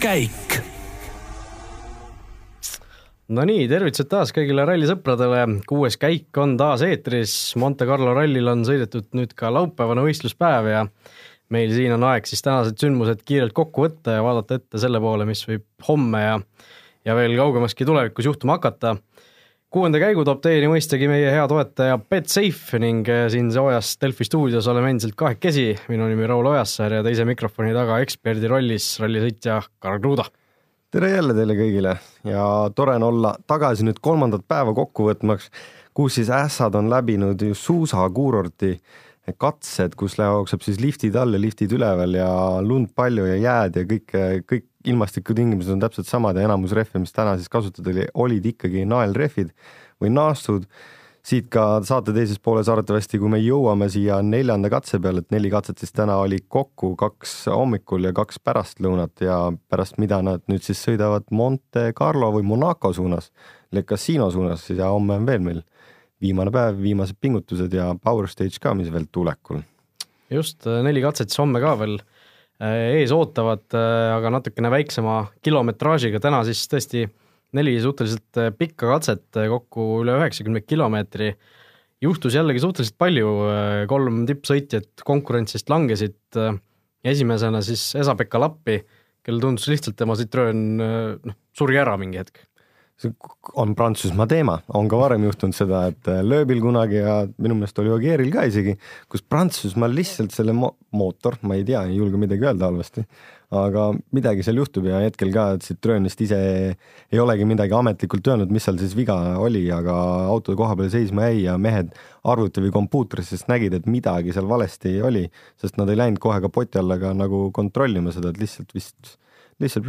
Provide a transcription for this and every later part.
käik. Nonii, tervitused taas kõigile rallisõpradele, kuues käik on taas eetris, Monte Carlo rallil on sõidetud nüüd ka laupäevane võistluspäev ja meil siin on aeg siis tänased sündmused kiirelt kokku võtta ja vaadata ette selle poole, mis võib homme ja ja veel kaugemaski tulevikus juhtuma hakata. Kuuenda käigu toob teieni mõistagi meie hea toetaja Betsafe ning eh, siin soojas Delfi stuudios oleme endiselt kahekesi, minu nimi Raul Ojassaar ja teise mikrofoni taga eksperdi rollis rallisõitja Karl Kruda tere jälle teile kõigile ja tore on olla tagasi nüüd kolmandat päeva kokku võtmaks, kus siis ässad on läbinud ju suusakuurorti katsed, kus jookseb siis liftid all ja liftid üleval ja lund palju ja jääd ja kõik, kõik ilmastikutingimused on täpselt samad ja enamus rehve, mis täna siis kasutada oli, olid ikkagi naelrehvid või naastud. siit ka saate teises pooles arvatavasti, kui me jõuame siia neljanda katse peale, et neli katset siis täna oli kokku, kaks hommikul ja kaks pärastlõunat ja pärast mida nad nüüd siis sõidavad Monte Carlo või Monaco suunas, Le Casino suunas ja homme on veel meil viimane päev, viimased pingutused ja Power Stage ka, mis veel tulekul. just, neli katset siis homme ka veel ees ootavad, äh, aga natukene väiksema kilometraažiga, täna siis tõesti neli suhteliselt äh, pikka katset, kokku üle üheksakümne kilomeetri. juhtus jällegi suhteliselt palju, kolm tippsõitjat konkurentsist langesid, esimesena siis Esa-Pekka Lappi, kellel tundus lihtsalt tema Citroen noh, suri ära mingi hetk see on Prantsusmaa teema, on ka varem juhtunud seda, et äh, lööbil kunagi ja minu meelest oli Ogieril ka isegi, kus Prantsusmaal lihtsalt selle mo mootor, ma ei tea, ei julge midagi öelda halvasti, aga midagi seal juhtub ja hetkel ka Citroen vist ise ei olegi midagi ametlikult öelnud, mis seal siis viga oli, aga auto koha peal seisma jäi ja mehed arvuti või kompuutrist nägid, et midagi seal valesti oli, sest nad ei läinud kohe kapoti alla ka nagu kontrollima seda, et lihtsalt vist lihtsalt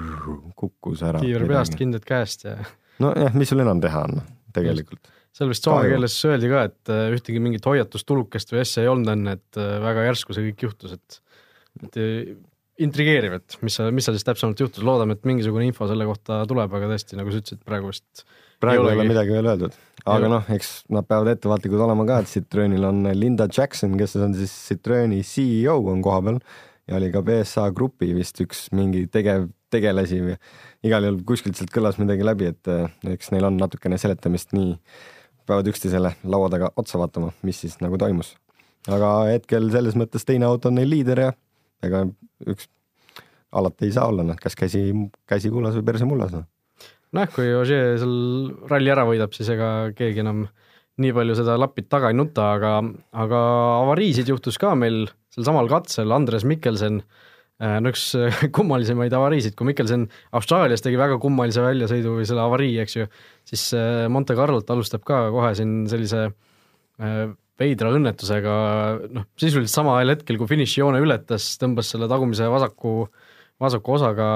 kukkus ära. kiiver peast, kindad käest ja. nojah, mis sul enam teha on, tegelikult. seal vist soome keeles öeldi ka, et äh, ühtegi mingit hoiatustulukest või asja ei olnud enne, et äh, väga järsku see kõik juhtus, et, et äh, intrigeeriv, et mis seal, mis seal siis täpsemalt juhtus, loodame, et mingisugune info selle kohta tuleb, aga tõesti, nagu sa ütlesid, praegu vist praegu ei ole midagi veel öeldud, aga noh, eks nad peavad ettevaatlikud olema ka, et Citroenil on Linda Jackson, kes on siis Citroeni CEO on kohapeal ja oli ka BSA Grupi vist üks mingi tegev, tegelasi või igal juhul kuskilt sealt kõlas midagi läbi, et eh, eks neil on natukene seletamist nii, peavad üksteisele laua taga otsa vaatama, mis siis nagu toimus. aga hetkel selles mõttes teine auto on neil liider ja ega üks alati ei saa olla, noh, kas käsi, käsi kullas või perse mullas, noh. nojah, kui Ožee seal ralli ära võidab, siis ega keegi enam nii palju seda lapid taga ei nuta, aga, aga avariisid juhtus ka meil sel samal katsel Andres Mikkelsen, äh, no üks äh, kummalisemaid avariisid, kui Mikkelsen Austraalias tegi väga kummalise väljasõidu või selle avarii, eks ju, siis äh, Monte Carlolt alustab ka kohe siin sellise veidra õnnetusega, noh, sisuliselt samal hetkel, kui finišijoone ületas, tõmbas selle tagumise vasaku, vasaku osaga,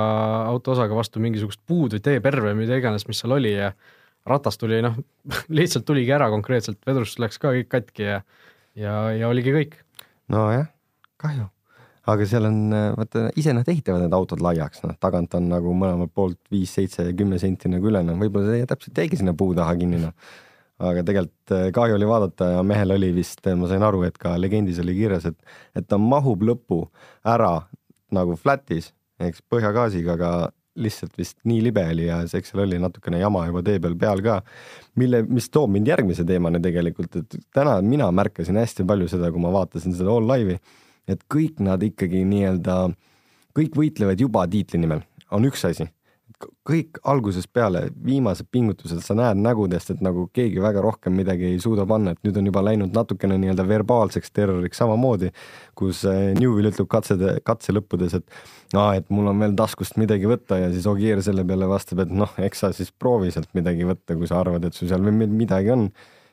auto osaga vastu mingisugust puud või teeperve, mida iganes, mis seal oli ja ratas tuli noh, lihtsalt tuligi ära konkreetselt, vedrustus läks ka kõik katki ja ja, ja oligi kõik. nojah kahju. aga seal on, vaata ise nad ehitavad need autod laiaks, noh tagant on nagu mõlemalt poolt viis, seitse, kümme senti nagu üle, noh võib-olla see täpselt jäigi sinna puu taha kinni, noh. aga tegelikult eh, kahju oli vaadata ja mehel oli vist, ma sain aru, et ka legendis oli kirjas, et, et ta mahub lõpu ära nagu flat'is, eks põhjagaasiga, aga lihtsalt vist nii libe oli ja eks seal oli natukene jama juba tee peal peal ka, mille, mis toob mind järgmise teemani tegelikult, et täna mina märkasin hästi palju seda, kui ma vaatasin seda All Live'i et kõik nad ikkagi nii-öelda, kõik võitlevad juba tiitli nimel, on üks asi. Kõik algusest peale, viimased pingutused, sa näed nägudest, et nagu keegi väga rohkem midagi ei suuda panna, et nüüd on juba läinud natukene nii-öelda verbaalseks terroriks samamoodi, kus eh, Newvil ütleb katsede, katse lõppudes, et aa, et mul on veel taskust midagi võtta ja siis Ogier selle peale vastab, et noh, eks sa siis proovi sealt midagi võtta, kui sa arvad, et sul seal midagi on.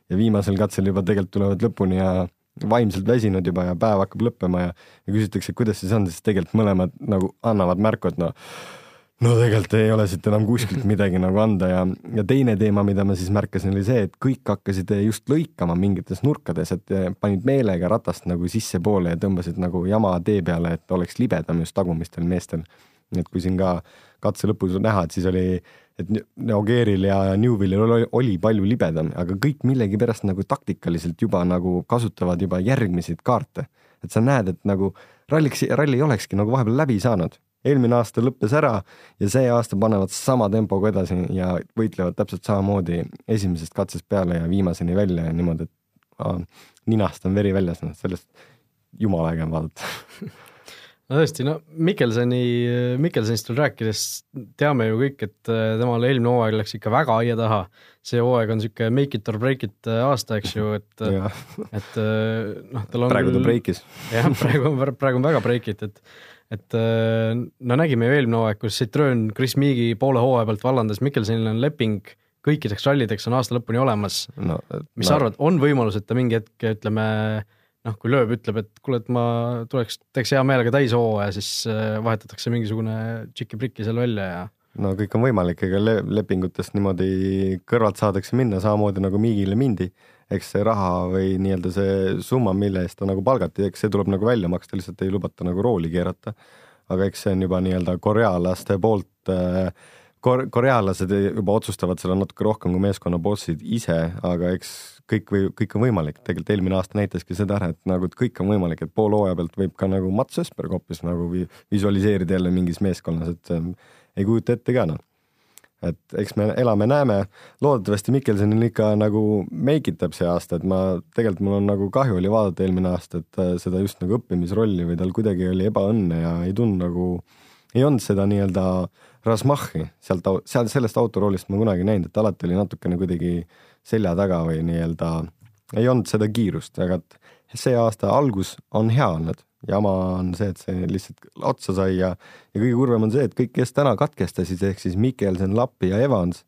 ja viimasel katsel juba tegelikult tulevad lõpuni ja vaimselt väsinud juba ja päev hakkab lõppema ja, ja küsitakse, kuidas siis on, siis tegelikult mõlemad nagu annavad märku, et no no tegelikult ei ole siit enam kuskilt midagi nagu anda ja, ja teine teema, mida ma siis märkasin, oli see, et kõik hakkasid just lõikama mingites nurkades, et panid meelega ratast nagu sissepoole ja tõmbasid nagu jama tee peale, et oleks libedam just tagumistel meestel. et kui siin ka katse lõpus näha, et siis oli et Neogeeril ja Newvillil oli, oli palju libedam, aga kõik millegipärast nagu taktikaliselt juba nagu kasutavad juba järgmiseid kaarte. et sa näed, et nagu ralliks, ralli olekski nagu vahepeal läbi saanud, eelmine aasta lõppes ära ja see aasta panevad sama tempoga edasi ja võitlevad täpselt samamoodi esimesest katsest peale ja viimaseni välja ja niimoodi, et aa, ninast on veri väljas, noh sellest jumala äge on vaadata no tõesti, no Mikkelsoni, Mikkelsenist veel rääkides teame ju kõik, et äh, temal eelmine hooaeg läks ikka väga aia taha. see hooaeg on niisugune make it or break it äh, aasta, eks ju, et et äh, noh, tal on praegu ta breikis. jah, praegu on, praegu on väga break it, et et no nägime ju eelmine hooaeg, kus Citroen Chris Meagi poole hooaja pealt vallandas, Mikkelsonil on leping kõikideks rallideks on aasta lõpuni olemas no,. mis sa arvad, on võimalus, et ta mingi hetk, ütleme, noh, kui lööb, ütleb, et kuule, et ma tuleks, teeks hea meelega täishooaja, siis äh, vahetatakse mingisugune tšiki-priki seal välja ja no kõik on võimalik, ega le lepingutest niimoodi kõrvalt saadakse minna, samamoodi nagu Miigile mindi. eks see raha või nii-öelda see summa, mille eest ta nagu palgati, eks see tuleb nagu välja maksta, lihtsalt ei lubata nagu rooli keerata. aga eks see on juba nii-öelda korealaste poolt äh, kor-, korealased juba otsustavad seda natuke rohkem kui meeskonna bossid ise, aga eks kõik või kõik on võimalik, tegelikult eelmine aasta näitaski seda ära, et nagu et kõik on võimalik, et poole hooaja pealt võib ka nagu Mats Ösberg hoopis nagu vi visualiseerida jälle mingis meeskonnas, et ei kujuta ette ka noh. et eks me elame-näeme, loodetavasti Mikkelsenil ikka nagu make itab see aasta, et ma tegelikult mul on nagu kahju oli vaadata eelmine aasta, et äh, seda just nagu õppimisrolli või tal kuidagi oli ebaõnne ja ei tulnud nagu, ei olnud seda nii-öelda Rasmachi sealt, seal sellest autoroolist ma kunagi näinud, et alati oli natukene kuidagi selja taga või nii-öelda ei olnud seda kiirust, aga et see aasta algus on hea olnud. Jama on see, et see lihtsalt otsa sai ja, ja kõige kurvem on see, et kõik, kes täna katkestasid, ehk siis Mikkelson, Lappi ja Evans,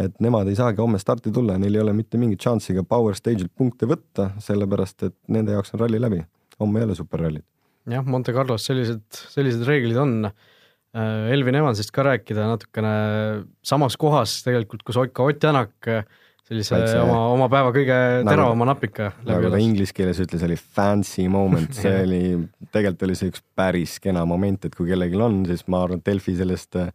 et nemad ei saagi homme starti tulla, neil ei ole mitte mingit šanssi ka Power Stage'ilt punkte võtta, sellepärast et nende jaoks on ralli läbi. homme ei ole superrallid. jah, Monte Carlos sellised, sellised reeglid on. Äh, Elvin Evansist ka rääkida natukene samas kohas tegelikult, kus ka Ott Tänak sellise Väikse, oma, oma päeva kõige nagu- teravama nagu, napika. nagu ta inglise keeles ütles, oli fancy moment, see oli, tegelikult oli see üks päris kena moment, et kui kellelgi on, siis ma arvan, et Delfi sellest äh,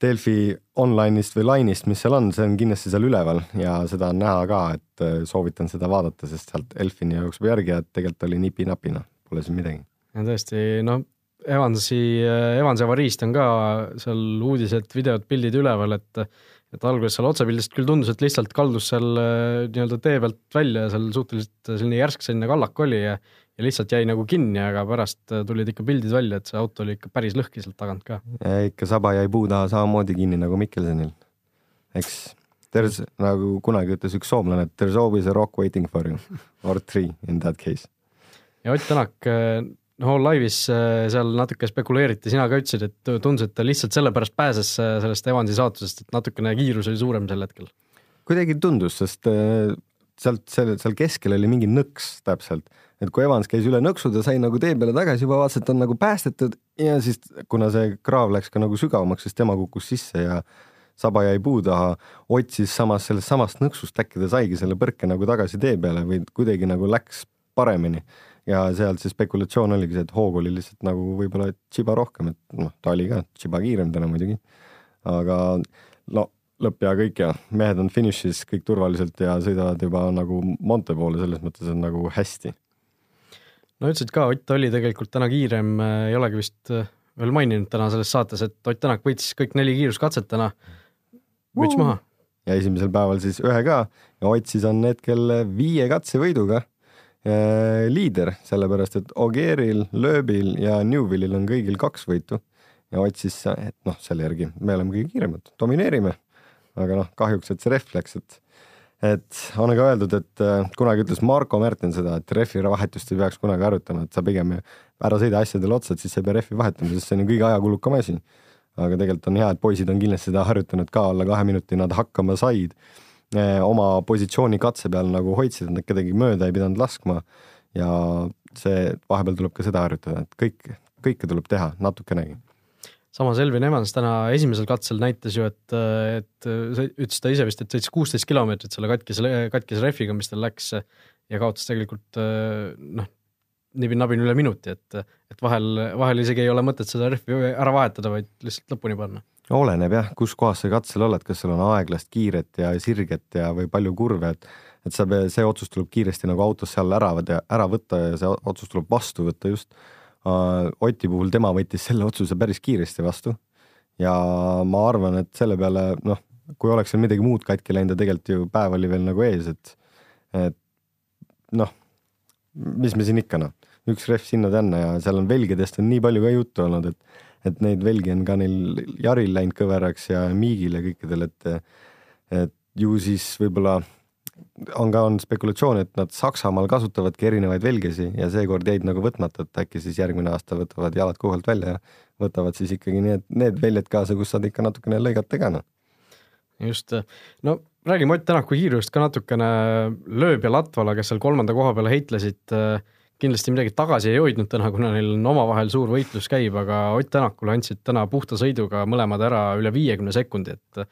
Delfi online'ist või line'ist, mis seal on, see on kindlasti seal üleval ja seda on näha ka, et äh, soovitan seda vaadata, sest sealt Elfini jookseb järgi ja tegelikult oli nipi-napina, pole siin midagi. ja tõesti, no Evansi, Evansi avariist on ka seal uudised, videod, pildid üleval, et et alguses seal otsepildist küll tundus, et lihtsalt kaldus seal äh, nii-öelda tee pealt välja ja seal suhteliselt selline järsk selline kallak oli ja ja lihtsalt jäi nagu kinni, aga pärast äh, tulid ikka pildid välja, et see auto oli ikka päris lõhki sealt tagant ka. ikka saba jäi puu taha samamoodi kinni nagu Mikkelsonil. eks there's, nagu kunagi ütles üks soomlane, et there is always a rock waiting for you or three in that case. ja Ott Tänak äh, no laivis äh, seal natuke spekuleeriti, sina ka ütlesid, et tundus, et ta lihtsalt sellepärast pääses äh, sellest Evansi saatusest, et natukene kiirus oli suurem sel hetkel. kuidagi tundus, sest äh, sealt, seal, seal keskel oli mingi nõks täpselt, et kui Evans käis üle nõksu, ta sai nagu tee peale tagasi, juba vaatas, et ta on nagu päästetud ja siis, kuna see kraav läks ka nagu sügavamaks, siis tema kukkus sisse ja saba jäi puu taha, otsis samas sellest samast nõksust, äkki ta saigi selle põrke nagu tagasi tee peale või kuidagi nagu läks paremini ja sealt see spekulatsioon oligi see, et hoog oli lihtsalt nagu võib-olla Chiba rohkem, et noh, ta oli ka Chiba kiirem täna muidugi. aga no lõpp ja kõik ja mehed on finišis kõik turvaliselt ja sõidavad juba nagu Monte poole, selles mõttes on nagu hästi. no ütlesid ka, Ott oli tegelikult täna kiirem, ei olegi vist äh, veel maininud täna selles saates, et Ott Tänak võitis kõik neli kiiruskatset täna. müts maha. ja esimesel päeval siis ühe ka ja Ott siis on hetkel viie katsevõiduga liider, sellepärast et Ogieril, Lööbil ja Newvillil on kõigil kaks võitu ja Ott siis, et noh, selle järgi me oleme kõige kiiremad, domineerime. aga noh, kahjuks, et see ref läks, et, et on ka öeldud, et äh, kunagi ütles Marko Märten seda, et refi vahetust ei peaks kunagi harjutama, et sa pigem ära sõida asjadele otsa, et siis sa ei pea refi vahetama, sest see on ju kõige ajakulukam asi. aga tegelikult on hea, et poisid on kindlasti seda harjutanud ka, alla kahe minuti nad hakkama said oma positsiooni katse peal nagu hoidsid, et nad kedagi mööda ei pidanud laskma. ja see vahepeal tuleb ka seda harjutada, et kõik, kõike tuleb teha natukenegi. samas Elvin Evans täna esimesel katsel näitas ju, et, et ütles ta ise vist, et sõitis kuusteist kilomeetrit selle katkise, katkise rehviga, mis tal läks ja kaotas tegelikult noh, nibin-nabin üle minuti, et, et vahel, vahel isegi ei ole mõtet seda rehvi ära vahetada, vaid lihtsalt lõpuni panna oleneb jah, kus kohas sa katsel oled, kas sul on aeglast, kiiret ja sirget ja, või palju kurve, et et sa, see otsus tuleb kiiresti nagu autos seal ära, ära võtta ja see otsus tuleb vastu võtta just. Oti puhul tema võttis selle otsuse päris kiiresti vastu ja ma arvan, et selle peale noh, kui oleks veel midagi muud katki läinud ja tegelikult ju päev oli veel nagu ees, et, et noh, mis me siin ikka noh, üks rehv sinna-tänna ja seal on velgedest on nii palju ka juttu olnud, et, et neid velgi on ka neil Jaril läinud kõveraks ja Miigil ja kõikidel, et, et ju siis võib-olla on ka, on spekulatsioon, et nad Saksamaal kasutavadki erinevaid velgesi ja seekord jäid nagu võtmata, et äkki siis järgmine aasta võtavad jalad kuhjalt välja ja võtavad siis ikkagi need, need väljad kaasa, kus saad ikka natukene lõigata ka noh. just, no räägime Ott Tänaku kiirust ka natukene, lööb ja Latvala, kes seal kolmanda koha peale heitlesid, kindlasti midagi tagasi ei hoidnud täna, kuna neil on omavahel suur võitlus käib, aga Ott Tänakule andsid täna puhta sõiduga mõlemad ära üle viiekümne sekundi, et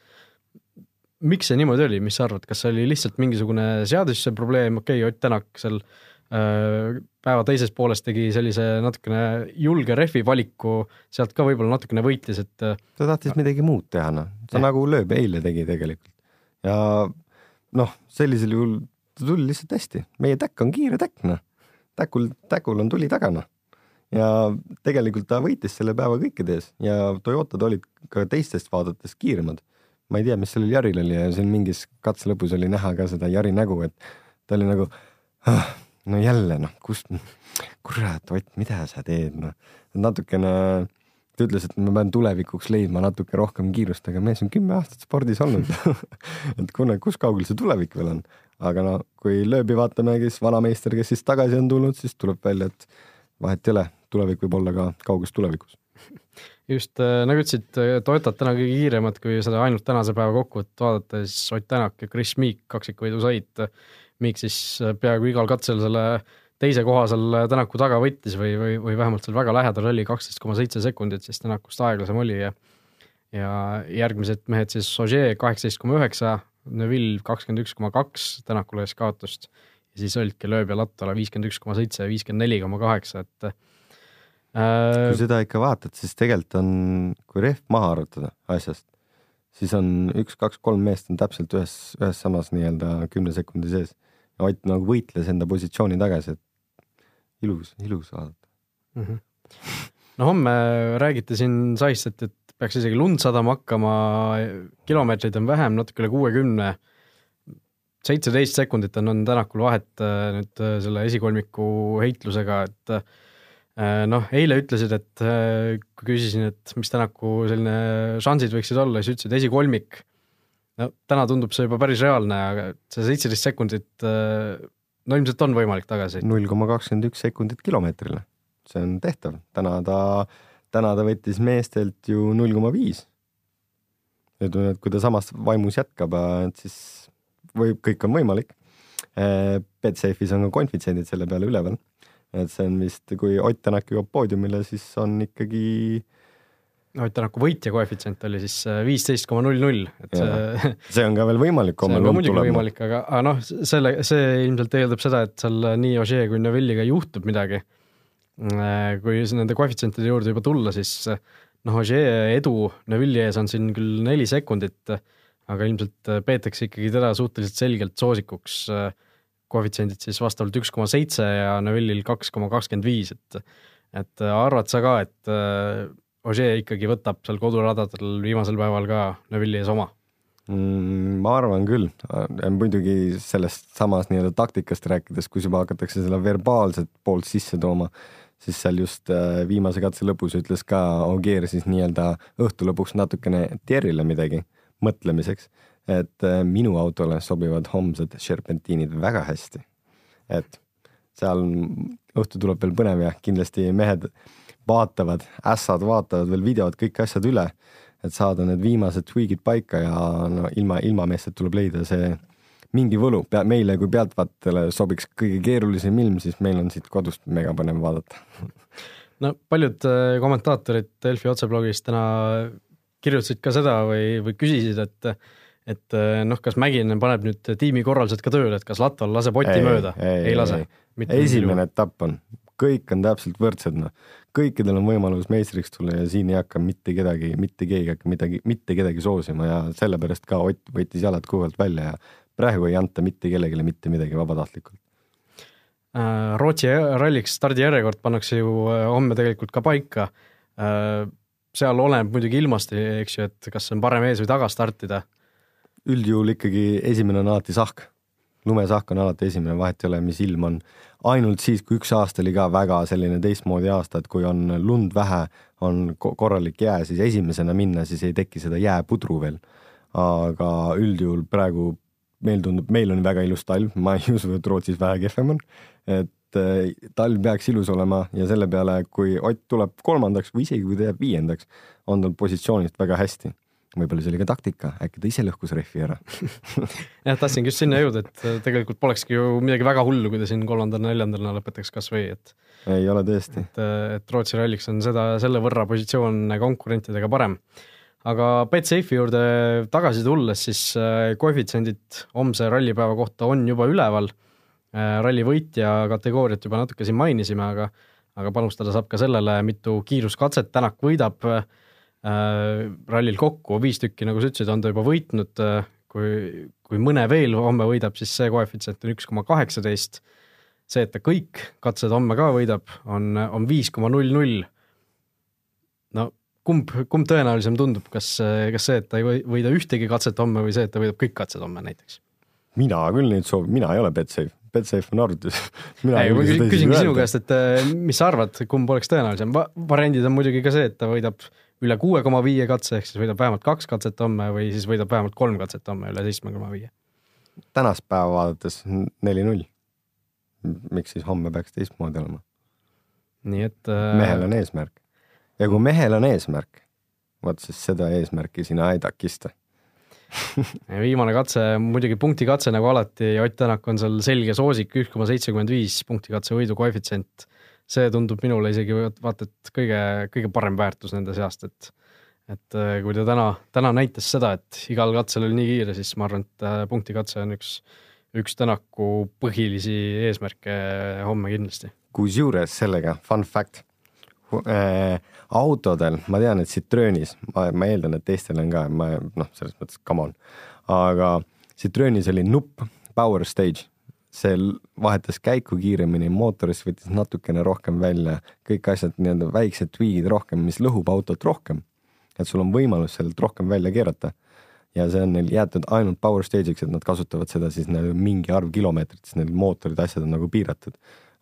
miks see niimoodi oli, mis sa arvad, kas see oli lihtsalt mingisugune seaduse probleem, okei okay,, Ott Tänak seal äh, päeva teises pooles tegi sellise natukene julge rehvi valiku, sealt ka võib-olla natukene võitis, et ta tahtis midagi muud teha, noh, ta nagu lööb eile tegi tegelikult. Ja noh, sellisel juhul ta tuli lihtsalt hästi, meie täkk on kiire täkk, noh, täkul, täkul on tuli taga, noh ja tegelikult ta võitis selle päeva kõikide ees ja Toyotad olid ka teistest vaadates kiiremad ma ei tea, mis sellel Jaril oli ja siin mingis katse lõpus oli näha ka seda Jari nägu, et ta oli nagu ah, no jälle noh, kust, kurat, Ott, mida sa teed, noh. natukene, ta ütles, et ma pean tulevikuks leidma natuke rohkem kiirust, aga mees on kümme aastat spordis olnud et kuna, kus kaugel see tulevik veel on. aga no kui lööbi vaatame, kes vanameister, kes siis tagasi on tulnud, siis tuleb välja, et vahet ei ole, tulevik võib olla ka kauges tulevikus just äh, nagu ütlesid, äh, Toyotad täna kõige kiiremad, kui seda ainult tänase päeva kokkuvõtet vaadata, siis Ott Tänak ja Chris Meek kaksikvõidu said. Meek siis äh, peaaegu igal katsel selle teise koha seal Tänaku taga võttis või, või, või vähemalt seal väga lähedal oli, kaksteist koma seitse sekundit siis Tänakust aeglasem oli ja ja järgmised mehed siis Ogier kaheksateist koma üheksa, Neville kakskümmend üks koma kaks, Tänakule ees kaotust ja siis olidki lööb ja Latvala viiskümmend üks koma seitse ja viiskümmend neli koma kaheksa, et kui äh, seda ikka vaatad, siis tegelikult on, kui rehv maha arvutada asjast, siis on üks, kaks, kolm meest on täpselt ühes, ühes samas nii-öelda kümne sekundi sees. Ott nagu võitles enda positsiooni tagasi, et ilus, ilus vaadata mm. -hmm. no homme räägite siin Saist, et, et peaks isegi lund sadama hakkama, kilomeetreid on vähem, natuke üle kuuekümne seitseteist sekundit on, on Tänakul vahet äh, nüüd äh, selle esikolmiku heitlusega, et Äh, noh, eile ütlesid, et äh, kui küsisin, et mis Tänaku selline šansid võiksid olla, siis ütlesid esikolmik. no täna tundub see juba päris reaalne, aga see seitseteist sekundit, äh, no ilmselt on võimalik tagasi. null koma kakskümmend üks sekundit kilomeetrile, see on tehtav, täna ta, täna ta võttis meestelt ju null koma viis. et kui ta samas vaimus jätkab, et siis võib, kõik on võimalik. Betsafe'is on ka konfitsendid selle peale üleval et see on vist, kui Ott Tänak jõuab poodiumile, siis on ikkagi Ott Tänaku võitja koefitsient oli siis äh, viisteist koma null null, et see see on ka veel võimalik, kui meil lund tuleb. võimalik, aga, aga noh, selle, see ilmselt eeldab seda, et seal nii Ožee kui Neville'iga juhtub midagi. Äh, kui nende koefitsientide juurde juba tulla, siis noh, Ožee edu Neville'i ees on siin küll neli sekundit, aga ilmselt peetakse ikkagi teda suhteliselt selgelt soosikuks äh, koefitsiendid siis vastavalt üks koma seitse ja Neville'il kaks koma kakskümmend viis, et et arvad sa ka, et äh, Ožee ikkagi võtab seal koduradadel viimasel päeval ka Neville'i ees oma mm,? ma arvan küll, muidugi sellest samas nii-öelda taktikast rääkides, kus juba hakatakse seda verbaalset poolt sisse tooma, siis seal just äh, viimase katse lõpus ütles ka Ogier siis nii-öelda õhtu lõpuks natukene Thierry'le midagi mõtlemiseks et äh, minu autole sobivad homsed serpentiinid väga hästi. et seal õhtu tuleb veel põnev ja kindlasti mehed vaatavad, ässad vaatavad veel videod, kõik asjad üle, et saada need viimased tweak'id paika ja no ilma, ilma meestelt tuleb leida see mingi võlu, meile kui pealtvaatajale sobiks kõige keerulisem ilm, siis meil on siit kodust mega põnev vaadata. no paljud äh, kommentaatorid Delfi otseblogis täna kirjutasid ka seda või, või küsisid, et et eh, noh, kas Mäkinen paneb nüüd tiimikorraldused ka tööle, et kas Latval laseb Otti ei, mööda? ei lase? esimene etapp on, kõik on täpselt võrdsed, noh. Kõikidel on võimalus meistriks tulla ja siin ei hakka mitte kedagi, mitte keegi hakka midagi, mitte kedagi soosima ja sellepärast ka Ott võttis jalad kuivalt välja ja praegu ei anta mitte kellelegi mitte midagi vabatahtlikult. Rootsi ralliks stardijärjekord pannakse ju homme tegelikult ka paika. seal oleneb muidugi ilmast, eks ju, et kas on parem ees või taga startida. üldjuhul ikkagi esimene on alati sahk. Lumesahk on alati esimene, vahet ei ole, mis ilm on. ainult siis, kui üks aasta oli ka väga selline teistmoodi aasta, et kui on lund vähe, on korralik jää, siis esimesena minna, siis ei teki seda jääpudru veel. aga üldjuhul praegu meil tundub, meil on väga ilus talv, ma ei usu, et Rootsis vähe kehvem on. et äh, talv peaks ilus olema ja selle peale, kui Ott tuleb kolmandaks või isegi kui ta jääb viiendaks, on tal positsioonist väga hästi võib-olla see oli ka taktika, äkki ta ise lõhkus rehvi ära jah, tahtsingi just sinna jõuda, et äh, tegelikult polekski ju midagi väga hullu, kui ta siin kolmandal-neljandal lõpetaks kasvõi, et ei ole tõesti. et, äh, et Rootsi ralliks on seda, selle võrra positsioon konkurentidega parem aga Betsafe'i juurde tagasi tulles, siis äh, koefitsiendid homse rallipäeva kohta on juba üleval. Ralli võitja kategooriat juba natuke siin mainisime, aga, aga panustada saab ka sellele, mitu kiiruskatset Tänak võidab. Äh, rallil kokku viis tükki, nagu sa ütlesid, on ta juba võitnud. kui, kui mõne veel homme võidab, siis see koefitsient on üks koma kaheksateist. see, et ta kõik katsed homme ka võidab, on, on viis koma null null. no kumb, kumb tõenäolisem tundub, kas, kas see, et ta ei võida ühtegi katset homme või see, et ta võidab kõik katsed homme näiteks? mina küll neid soovin, mina ei ole Betsafe, Betsafe on arvutis. ei, ma küsingi sinu käest, et eh, mis sa arvad, kumb oleks tõenäolisem Va, variandid on muidugi ka see, et ta võidab üle kuue koma viie katse, ehk siis võidab vähemalt kaks katset homme või siis võidab vähemalt kolm katset homme üle seitsme koma viie. tänast päeva vaadates neli-null. miks siis homme peaks teistmoodi olema? nii et äh.... mehel on eesmärk ja kui mehel on eesmärk, vot siis seda eesmärki sina ei takista viimane katse, muidugi punktikatse nagu alati, Ott Tänak on seal selge soosik, üks koma seitsekümmend viis punktikatse võidu koefitsient. See tundub minule isegi vaata et kõige, kõige parem väärtus nende seast, et et äh, kui ta täna, täna näitas seda, et igal katsel oli nii kiire, siis ma arvan, et äh, punktikatse on üks, üks Tänaku põhilisi eesmärke homme kindlasti. kusjuures sellega, fun fact äh, autodel, ma tean, et Citroenis, ma, ma eeldan, et teistel on ka, ma noh, selles mõttes come on, aga Citroenis oli nupp power stage, see vahetas käiku kiiremini, mootorist võttis natukene rohkem välja, kõik asjad nii-öelda väiksed tweak'id rohkem, mis lõhub autot rohkem. et sul on võimalus sealt rohkem välja keerata. ja see on neil jäetud ainult power stage'iks, et nad kasutavad seda siis nagu mingi arv kilomeetrit, siis neil mootorid, asjad on nagu piiratud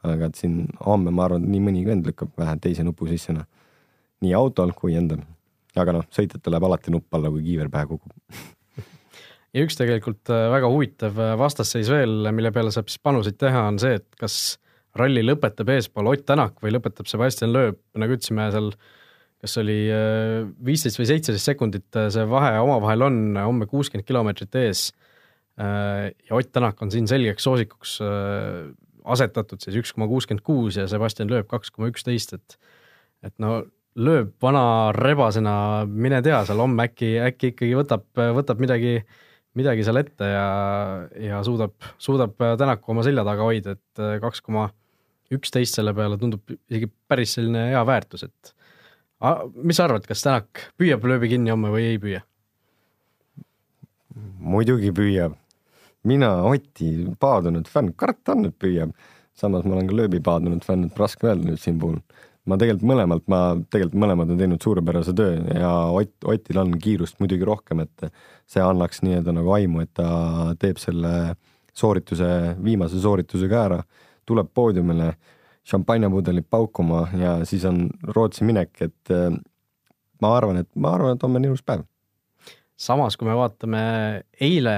aga et siin homme ma arvan, nii mõnigi vend lükkab vähe teise nupu sisse, noh. nii autol kui endal. aga noh, sõitjatel läheb alati nupp alla, kui kiiver pähe kukub ja üks tegelikult äh, väga huvitav äh, vastasseis veel, mille peale saab siis panuseid teha, on see, et kas ralli lõpetab eespool Ott Tänak või lõpetab Sebastian Loeb, nagu ütlesime seal kas oli äh, viisteist või seitseteist sekundit see vahe omavahel on homme kuuskümmend kilomeetrit ees. ja Ott Tänak on siin selgeks soosikuks asetatud siis üks koma kuuskümmend kuus ja Sebastian lööb kaks koma üksteist, et et no lööb vana rebasena, mine tea, seal homme äkki, äkki ikkagi võtab, võtab midagi, midagi seal ette ja, ja suudab, suudab Tänaku oma selja taga hoida, et kaks koma üksteist selle peale tundub isegi päris selline hea väärtus, et a, mis sa arvad, kas Tänak püüab lööbi kinni homme või ei püüa? muidugi püüab mina Oti paadunud fänn, kurat on, et püüab. samas ma olen ka lööbi paadunud fänn, et raske öelda nüüd siin puhul. Ma tegelikult mõlemalt, ma tegelikult mõlemad on teinud suurepärase töö ja Ott, Otil on kiirust muidugi rohkem, et see annaks nii-öelda nagu aimu, et ta teeb selle soorituse, viimase soorituse ka ära, tuleb poodiumile šampanjapudelid paukuma ja siis on Rootsi minek, et ma arvan, et ma arvan, et homme on ilus päev samas, kui me vaatame eile,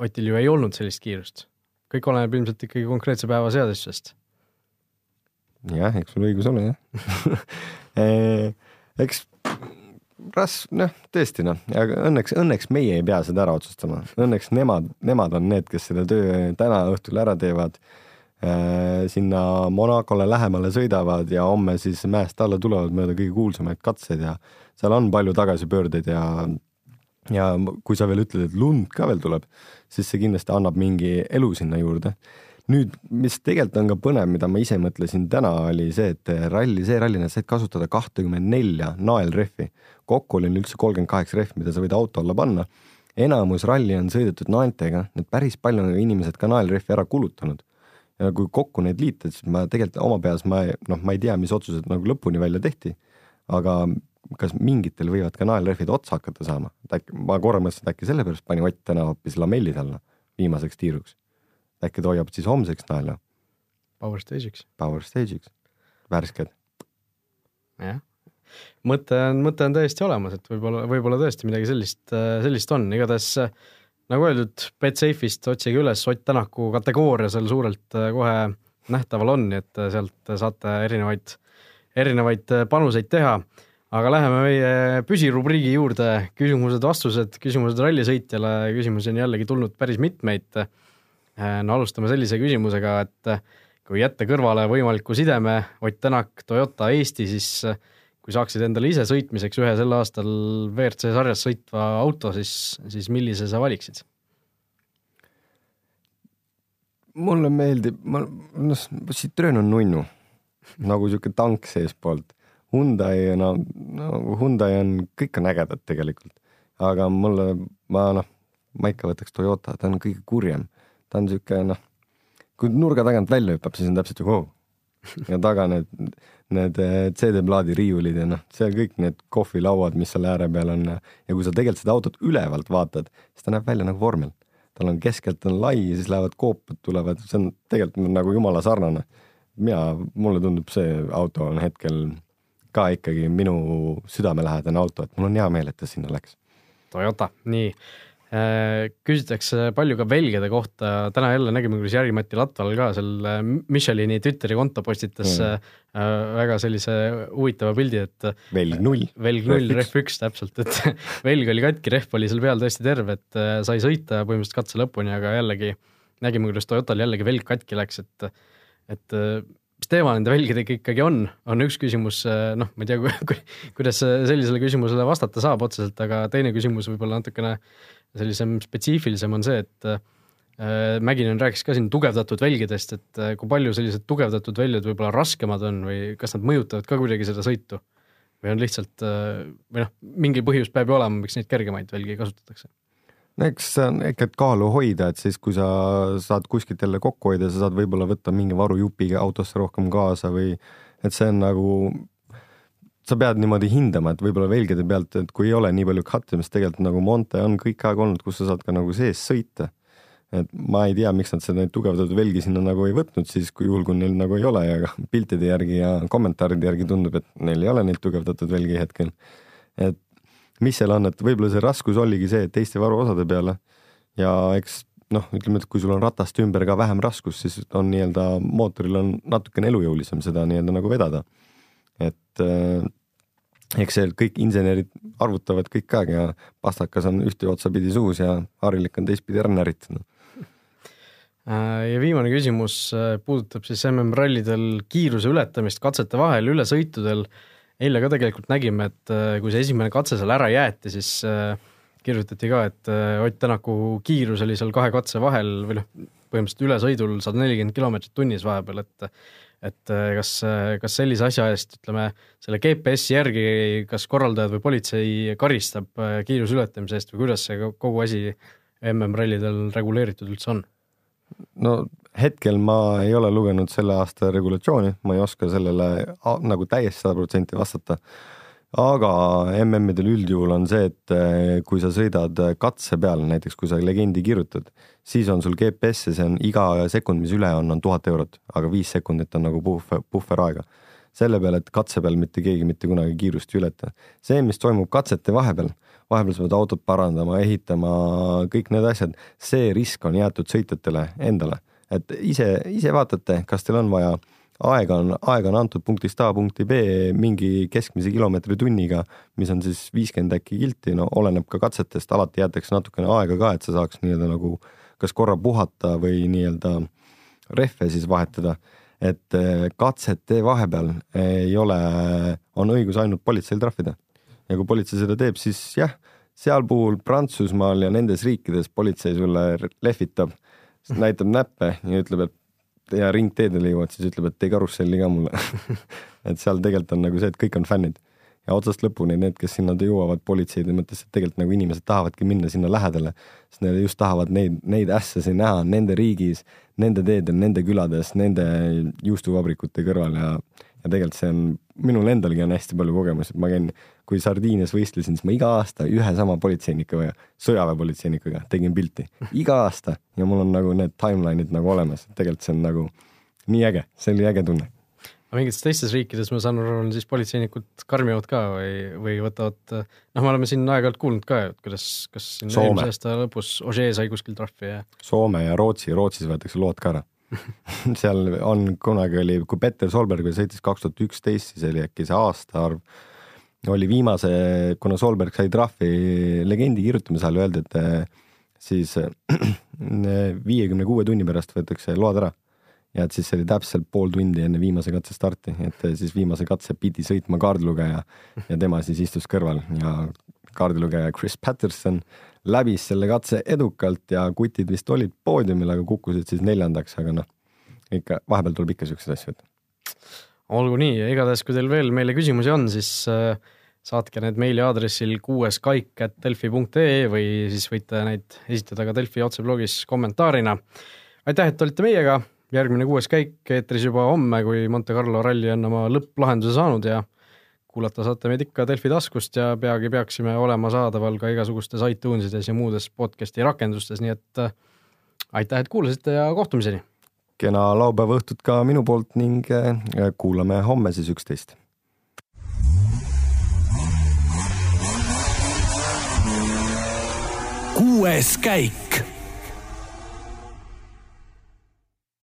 Otil ju ei olnud sellist kiirust. kõik oleneb ilmselt ikkagi konkreetse päeva seadusest. Jah, eks sul õigus ole jah eh, eks ras-, noh, tõesti noh, aga õnneks, õnneks meie ei pea seda ära otsustama, õnneks nemad, nemad on need, kes selle töö täna õhtul ära teevad äh,. sinna Monacole lähemale sõidavad ja homme siis mäest alla tulevad mööda kõige kuulsamaid katseid ja seal on palju tagasipöördeid ja ja kui sa veel ütled, et lund ka veel tuleb, siis see kindlasti annab mingi elu sinna juurde. Nüüd, mis tegelikult on ka põnev, mida ma ise mõtlesin täna, oli see, et ralli, see ralli nad said kasutada kahtekümmend nelja naelrehvi. kokku oli üldse kolmkümmend kaheksa rehvi, mida sa võid auto alla panna. enamus ralli on sõidetud naeltega, need päris palju on inimesed ka naelrehvi ära kulutanud. ja kui kokku neid liita, siis ma tegelikult oma peas ma noh, ma ei tea, mis otsused nagu lõpuni välja tehti, aga kas mingitel võivad ka naelrehvid otsa hakata saama, et äkki ma korra mõtlesin, et äkki sellepärast pani Ott täna hoopis lamellid alla viimaseks tiiruks. Äkki ta hoiab siis homseks naela. Power stage'iks. Power stage'iks, värsked. jah, mõte on, mõte on täiesti olemas, et võib-olla, võib-olla tõesti midagi sellist, sellist on, igatahes nagu öeldud, Betsafe'ist otsige üles Ott Tänaku kategooria seal suurelt kohe nähtaval on, nii et sealt saate erinevaid, erinevaid panuseid teha aga läheme meie püsirubriigi juurde, küsimused-vastused, küsimused rallisõitjale, küsimusi on jällegi tulnud päris mitmeid. No alustame sellise küsimusega, et kui jätta kõrvale võimaliku sideme Ott Tänak, Toyota Eesti, siis kui saaksid endale ise sõitmiseks ühe sel aastal WRC sarjas sõitva auto, siis, siis millise sa valiksid? mulle meeldib, ma, noh, Citroen on nunnu, nagu sihuke tank seestpoolt Hyundai, no, no Hyundai on, kõik on ägedad tegelikult, aga mulle, ma noh, ma ikka võtaks Toyota, ta on kõige kurjem, ta on sihuke noh, kui nurga tagant välja hüppab, siis on täpselt ju wow. ja taga need, need eh, CD-plaadi riiulid ja noh, seal kõik need kohvilauad, mis seal ääre peal on ja kui sa tegelikult seda autot ülevalt vaatad, siis ta näeb välja nagu vormel. tal on keskelt on lai ja siis lähevad koopad tulevad, see on tegelikult nagu jumala sarnane. mina, mulle tundub, see auto on hetkel ka ikkagi minu südamelähedane auto, et mul on hea meel, et ta sinna läks. Toyota, nii. Äh, küsitakse palju ka velgede kohta, täna jälle nägime, kuidas Jari-Mati Latval ka seal äh, Michelini Twitteri konto postitas mm. väga sellise huvitava pildi, et velg null. velg null, rehv üks täpselt, et velg oli katki, rehv oli seal peal täiesti terve, et sai sõita põhimõtteliselt katse lõpuni, aga jällegi nägime, kuidas Toyotal jällegi velg katki läks, et et mis teema nende velgedega ikkagi on, on üks küsimus, noh, ma ei tea, ku, kuidas sellisele küsimusele vastata saab otseselt, aga teine küsimus võib-olla natukene sellisem spetsiifilisem on see, et äh, Mäkinen rääkis ka siin tugevdatud välgedest, et äh, kui palju sellised tugevdatud väljad võib-olla raskemad on või kas nad mõjutavad ka kuidagi seda sõitu? või on lihtsalt äh, või noh, mingi põhjus peab ju olema, miks neid kergemaid välgi kasutatakse no eks see on ikka, et kaalu hoida, et siis, kui sa saad kuskilt jälle kokku hoida, sa saad võib-olla võtta mingi varujupi autosse rohkem kaasa või et see on nagu, sa pead niimoodi hindama, et võib-olla velgede pealt, et kui ei ole nii palju kattimist, tegelikult nagu Monte on kõik aeg olnud, kus sa saad ka nagu sees sõita. et ma ei tea, miks nad seda tugevdatud velgi sinna nagu ei võtnud siis, kui juhul, kui neil nagu ei ole ja piltide järgi ja kommentaaride järgi tundub, et neil ei ole neid tugevdatud velgi hetkel. et mis seal on, et võib-olla see raskus oligi see, et teiste varuosade peale ja eks noh, ütleme, et kui sul on ratast ümber ka vähem raskust, siis on nii-öelda mootoril on natukene elujõulisem seda nii-öelda nagu vedada. Et äh, eks see kõik insenerid arvutavad kõik aeg ja pastakas on ühte otsapidi suus ja harilik on teistpidi ära närritud äh, ja viimane küsimus äh, puudutab siis MM-rallidel kiiruse ületamist katsete vahel, ülesõitudel eile ka tegelikult nägime, et kui see esimene katse seal ära jäeti, siis kirjutati ka, et Ott Tänaku kiirus oli seal kahe katse vahel või noh, põhimõtteliselt ülesõidul sada nelikümmend kilomeetrit tunnis vahepeal, et et kas, kas sellise asja eest, ütleme, selle GPS-i järgi kas korraldajad või politsei karistab kiiruse ületamise eest või kuidas see kogu asi MM-rallidel reguleeritud üldse on? no hetkel ma ei ole lugenud selle aasta regulatsiooni, ma ei oska sellele nagu täiesti sada protsenti vastata. Aga MM-idel üldjuhul on see, et eh, kui sa sõidad katse peal, näiteks kui sa legendi kirjutad, siis on sul GPS ja see on iga sekund, mis üle on, on tuhat eurot, aga viis sekundit on nagu puhver, puhveraega selle peale, et katse peal mitte keegi mitte kunagi kiirust ei ületa. see, mis toimub katsete vahepeal, vahepeal sa pead autot parandama, ehitama, kõik need asjad, see risk on jäetud sõitjatele endale et ise, ise vaatate, kas teil on vaja, aega on, aega on antud punktist A punkti B mingi keskmise kilomeetri tunniga, mis on siis viiskümmend äkki kilti, no oleneb ka katsetest, alati jäetakse natukene aega ka, et sa saaks nii-öelda nagu kas korra puhata või nii-öelda rehve siis vahetada. et eh, katsete vahepeal ei ole, on õigus ainult politseil trahvida. ja kui politsei seda teeb, siis jah, seal puhul Prantsusmaal ja nendes riikides politsei sulle lehvitab näitab näppe ja ütleb, et ja ringteedele jõuad, siis ütleb, et tee karusselli ka mulle et seal tegelikult on nagu see, et kõik on fännid. ja otsast lõpuni need, kes sinna jõuavad politseide mõttes, et tegelikult nagu inimesed tahavadki minna sinna lähedale, sest nad just tahavad neid, neid ässasi näha nende riigis, nende teedel, nende külades, nende juustuvabrikute kõrval ja, ja tegelikult see on, minul endalgi on hästi palju kogemusi, et ma käin, kui Sardiinias võistlesin, siis ma iga aasta ühe sama politseinikuga, sõjaväepolitseinikuga tegin pilti, iga aasta. Ja mul on nagu need timeline'id nagu olemas, tegelikult see on nagu nii äge, see oli äge tunne. Aga mingites teistes riikides, ma saan aru, on siis politseinikud karmimad ka või, või võtavad, noh, me oleme siin aeg-ajalt kuulnud ka, et kuidas, kas siin eelmise aasta lõpus Ožee sai kuskil trahvi ja. Soome ja Rootsi, Rootsis võetakse load ka ära seal on, kunagi oli, kui Petter Solberg sõitis kaks tuhat üksteist, siis oli äkki see aastaarv, oli viimase, kuna Solberg sai trahvi legendi kirjutamise ajal öeldi, et eh, siis viiekümne kuue tunni pärast võetakse load ära. Ja et siis see oli täpselt pool tundi enne viimase katse starti, et siis viimase katse pidi sõitma kaardilugeja ja tema siis istus kõrval ja kaardilugeja Chris Patterson läbis selle katse edukalt ja kutid vist olid poodiumil, aga kukkusid siis neljandaks, aga noh, ikka vahepeal tuleb ikka siukseid asju ette. olgu nii, igatahes kui teil veel meile küsimusi on, siis äh, saatke need meili aadressil kuueskaik.delfi.ee või siis võite neid esitada ka Delfi otseblogis kommentaarina. aitäh, et olite meiega järgmine kuues käik eetris juba homme, kui Monte Carlo ralli on oma lõpplahenduse saanud ja kuulata saate meid ikka Delfi taskust ja peagi peaksime olema saadaval ka igasugustes iTunesides ja muudes podcast'i rakendustes, nii et äh, aitäh, et kuulasite ja kohtumiseni! kena laupäeva õhtut ka minu poolt ning äh, kuulame homme siis üksteist. kuues käik